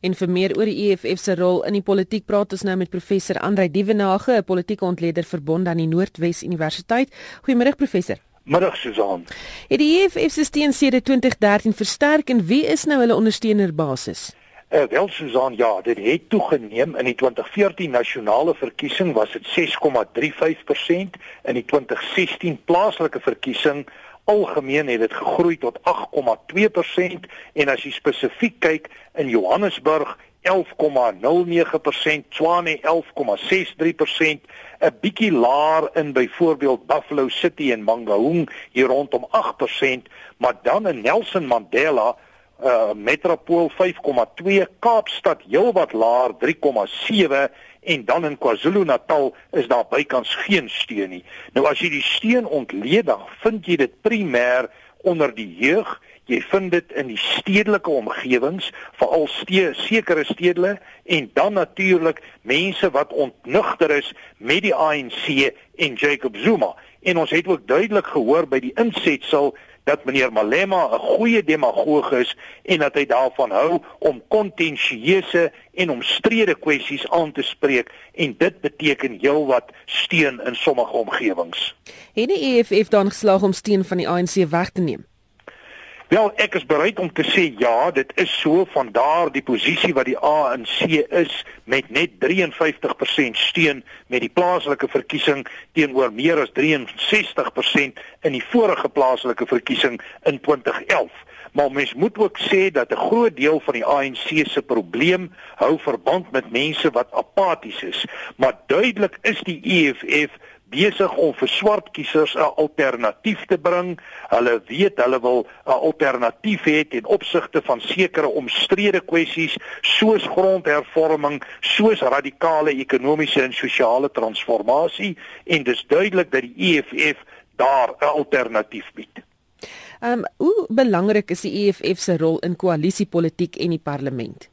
En vir meer oor die EFF se rol in die politiek praat ons nou met professor Andrei Dievenage, 'n politieke ontleder verbond aan die Noordwes Universiteit. Goeiemôre professor. Middag Susan. Het die EFF se steun sedert 2013 versterk en wie is nou hulle ondersteunerbasis? Uh, wel Susan, ja, dit het toegeneem in die 2014 nasionale verkiesing was dit 6,35%, in die 2016 plaaslike verkiesing algemeen het dit gegroei tot 8,2% en as jy spesifiek kyk in Johannesburg 11,09%, Tshwane 11,63%, 'n bietjie laer in byvoorbeeld Buffalo City en Mangaung hier rondom 8%, maar dan in Nelson Mandela uh Metropool 5,2, Kaapstad heelwat laer 3,7 en dan in KwaZulu-Natal is daar bykans geen steun nie. Nou as jy die steun ontleed, dan vind jy dit primêr onder die jeug. Jy vind dit in die stedelike omgewings, veral ste sekere stede en dan natuurlik mense wat ontnugter is met die ANC en Jacob Zuma. En ons het ook duidelik gehoor by die insetsel dat meneer Malema 'n goeie demagoog is en dat hy daarvan hou om kontensieuse en omstrede kwessies aan te spreek en dit beteken heelwat steun in sommige omgewings. Het die EFF dan geslaag om steun van die ANC weg te neem? Wel, ek is bereid om te sê ja, dit is so van daar die posisie wat die ANC is met net 53% steun met die plaaslike verkiesing teenoor meer as 63% in die vorige plaaslike verkiesing in 2011. Maar mens moet ook sê dat 'n groot deel van die ANC se probleem hou verband met mense wat apaties is, maar duidelik is die EFF besig om vir swart kiesers 'n alternatief te bring. Hulle weet hulle wil 'n alternatief hê ten opsigte van sekere omstrede kwessies soos grondhervorming, soos radikale ekonomiese en sosiale transformasie en dis duidelik dat die EFF daar 'n alternatief bied. Ehm um, hoe belangrik is die EFF se rol in koalisiepolitiek en die parlement?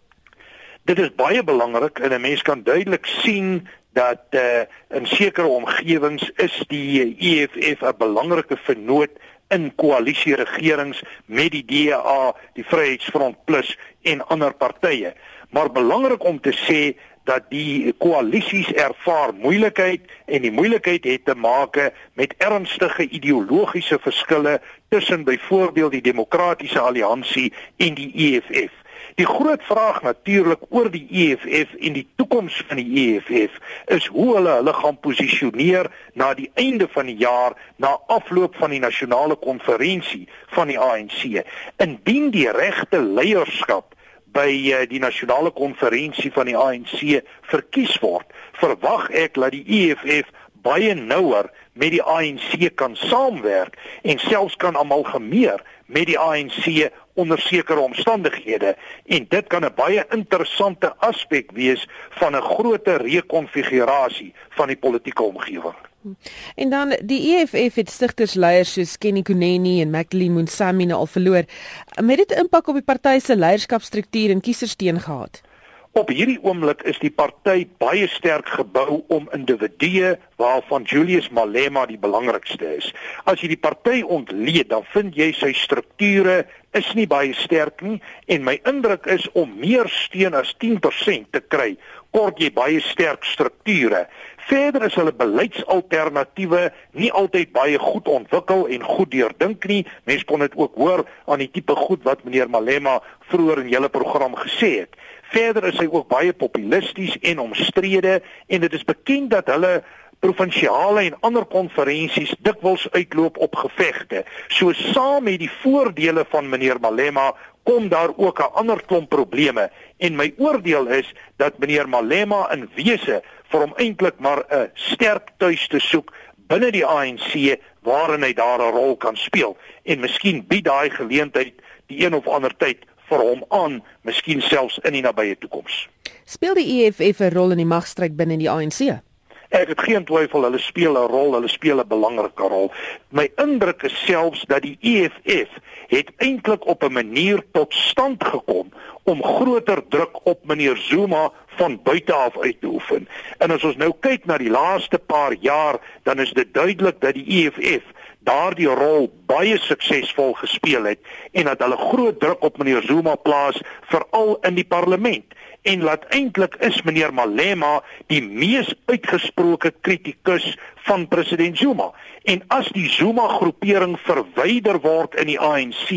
Dit is baie belangrik en 'n mens kan duidelik sien dat uh, in sekere omgewings is die EFF 'n belangrike vennoot in koalisieregerings met die DA, die Vryheidsfront Plus en ander partye. Maar belangrik om te sê dat die koalisies ervaar moeilikheid en die moeilikheid het te maak met ernstige ideologiese verskille tussen byvoorbeeld die Demokratiese Alliansie en die EFF. Die groot vraag natuurlik oor die EFF en die toekoms van die EFF is hoe hulle hulle gaan posisioneer na die einde van die jaar na afloop van die nasionale konferensie van die ANC. Indien die regte leierskap by uh, die nasionale konferensie van die ANC verkies word, verwag ek dat die EFF baie nouer met die ANC kan saamwerk en selfs kan amalgameer met die ANC onder sekere omstandighede en dit kan 'n baie interessante aspek wees van 'n groter rekonfigurasie van die politieke omgewing. En dan die EFF het stigtersleiers soos Kenny Kuneni en Maclean Munsami nou al verloor. Met dit impak op die party se leierskapstruktuur en kiesersteen gehad. Op hierdie oomblik is die party baie sterk gebou om individue waarvan Julius Malema die belangrikste is. As jy die party ontleed, dan vind jy sy strukture is nie baie sterk nie en my indruk is om meer steun as 10% te kry, kort jy baie sterk strukture. Verder is hulle beleidsalternatiewe nie altyd baie goed ontwikkel en goed deurdink nie. Mense kon dit ook hoor aan die tipe goed wat meneer Malema vroeër in julle program gesê het. Verder is hy ook baie populisties en omstrede en dit is bekend dat hulle provinsiale en ander konferensies dikwels uitloop op gevegte. So saam met die voordele van meneer Malema kom daar ook 'n ander klomp probleme en my oordeel is dat meneer Malema in wese vir hom eintlik maar 'n sterk tuis te soek binne die ANC waarin hy daar 'n rol kan speel en miskien bied daai geleentheid die een of ander tyd vir hom aan, miskien selfs in die nabye toekoms. Speel die EFF 'n rol in die magstryd binne die ANC? Ek het geen twyfel hulle speel 'n rol, hulle speel 'n belangrike rol. My indruk is selfs dat die EFF het eintlik op 'n manier tot stand gekom om groter druk op meneer Zuma van buite af uit te oefen. En as ons nou kyk na die laaste paar jaar, dan is dit duidelik dat die EFF daardie rol baie suksesvol gespeel het en dat hulle groot druk op meneer Zuma plaas veral in die parlement en laat eintlik is meneer Malema die mees uitgesproke kritikus van president Zuma. En as die Zuma groepering verwyder word in die ANC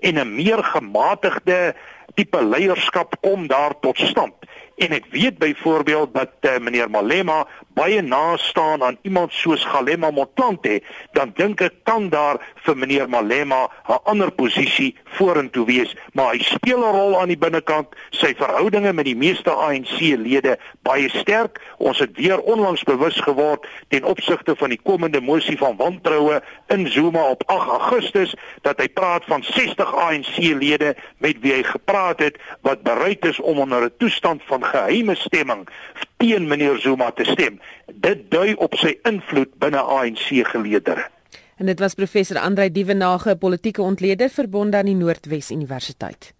en 'n meer gematigde tipe leierskap kom daar tot stand. En ek weet byvoorbeeld dat uh, meneer Malema baie na staan aan iemand soos Galema Motlanthe, dan dink ek kan daar vir meneer Malema 'n ander posisie vorentoe wees, maar hy speel 'n rol aan die binnekant. Sy verhoudinge met die meeste ANC-lede baie sterk. Ons het weer onlangs bewus geword ten opsigte van die komende mosie van wantroue in Zuma op 8 Augustus dat hy praat van 60 ANC-lede met wie hy gepraat het wat bereid is om onder 'n toestand van geheime stemming teen meneer Zuma te stem. Dit dui op sy invloed binne ANC geleedere. En dit was professor Andrei Dievenage, politieke ontleder verbonde aan die Noordwes Universiteit.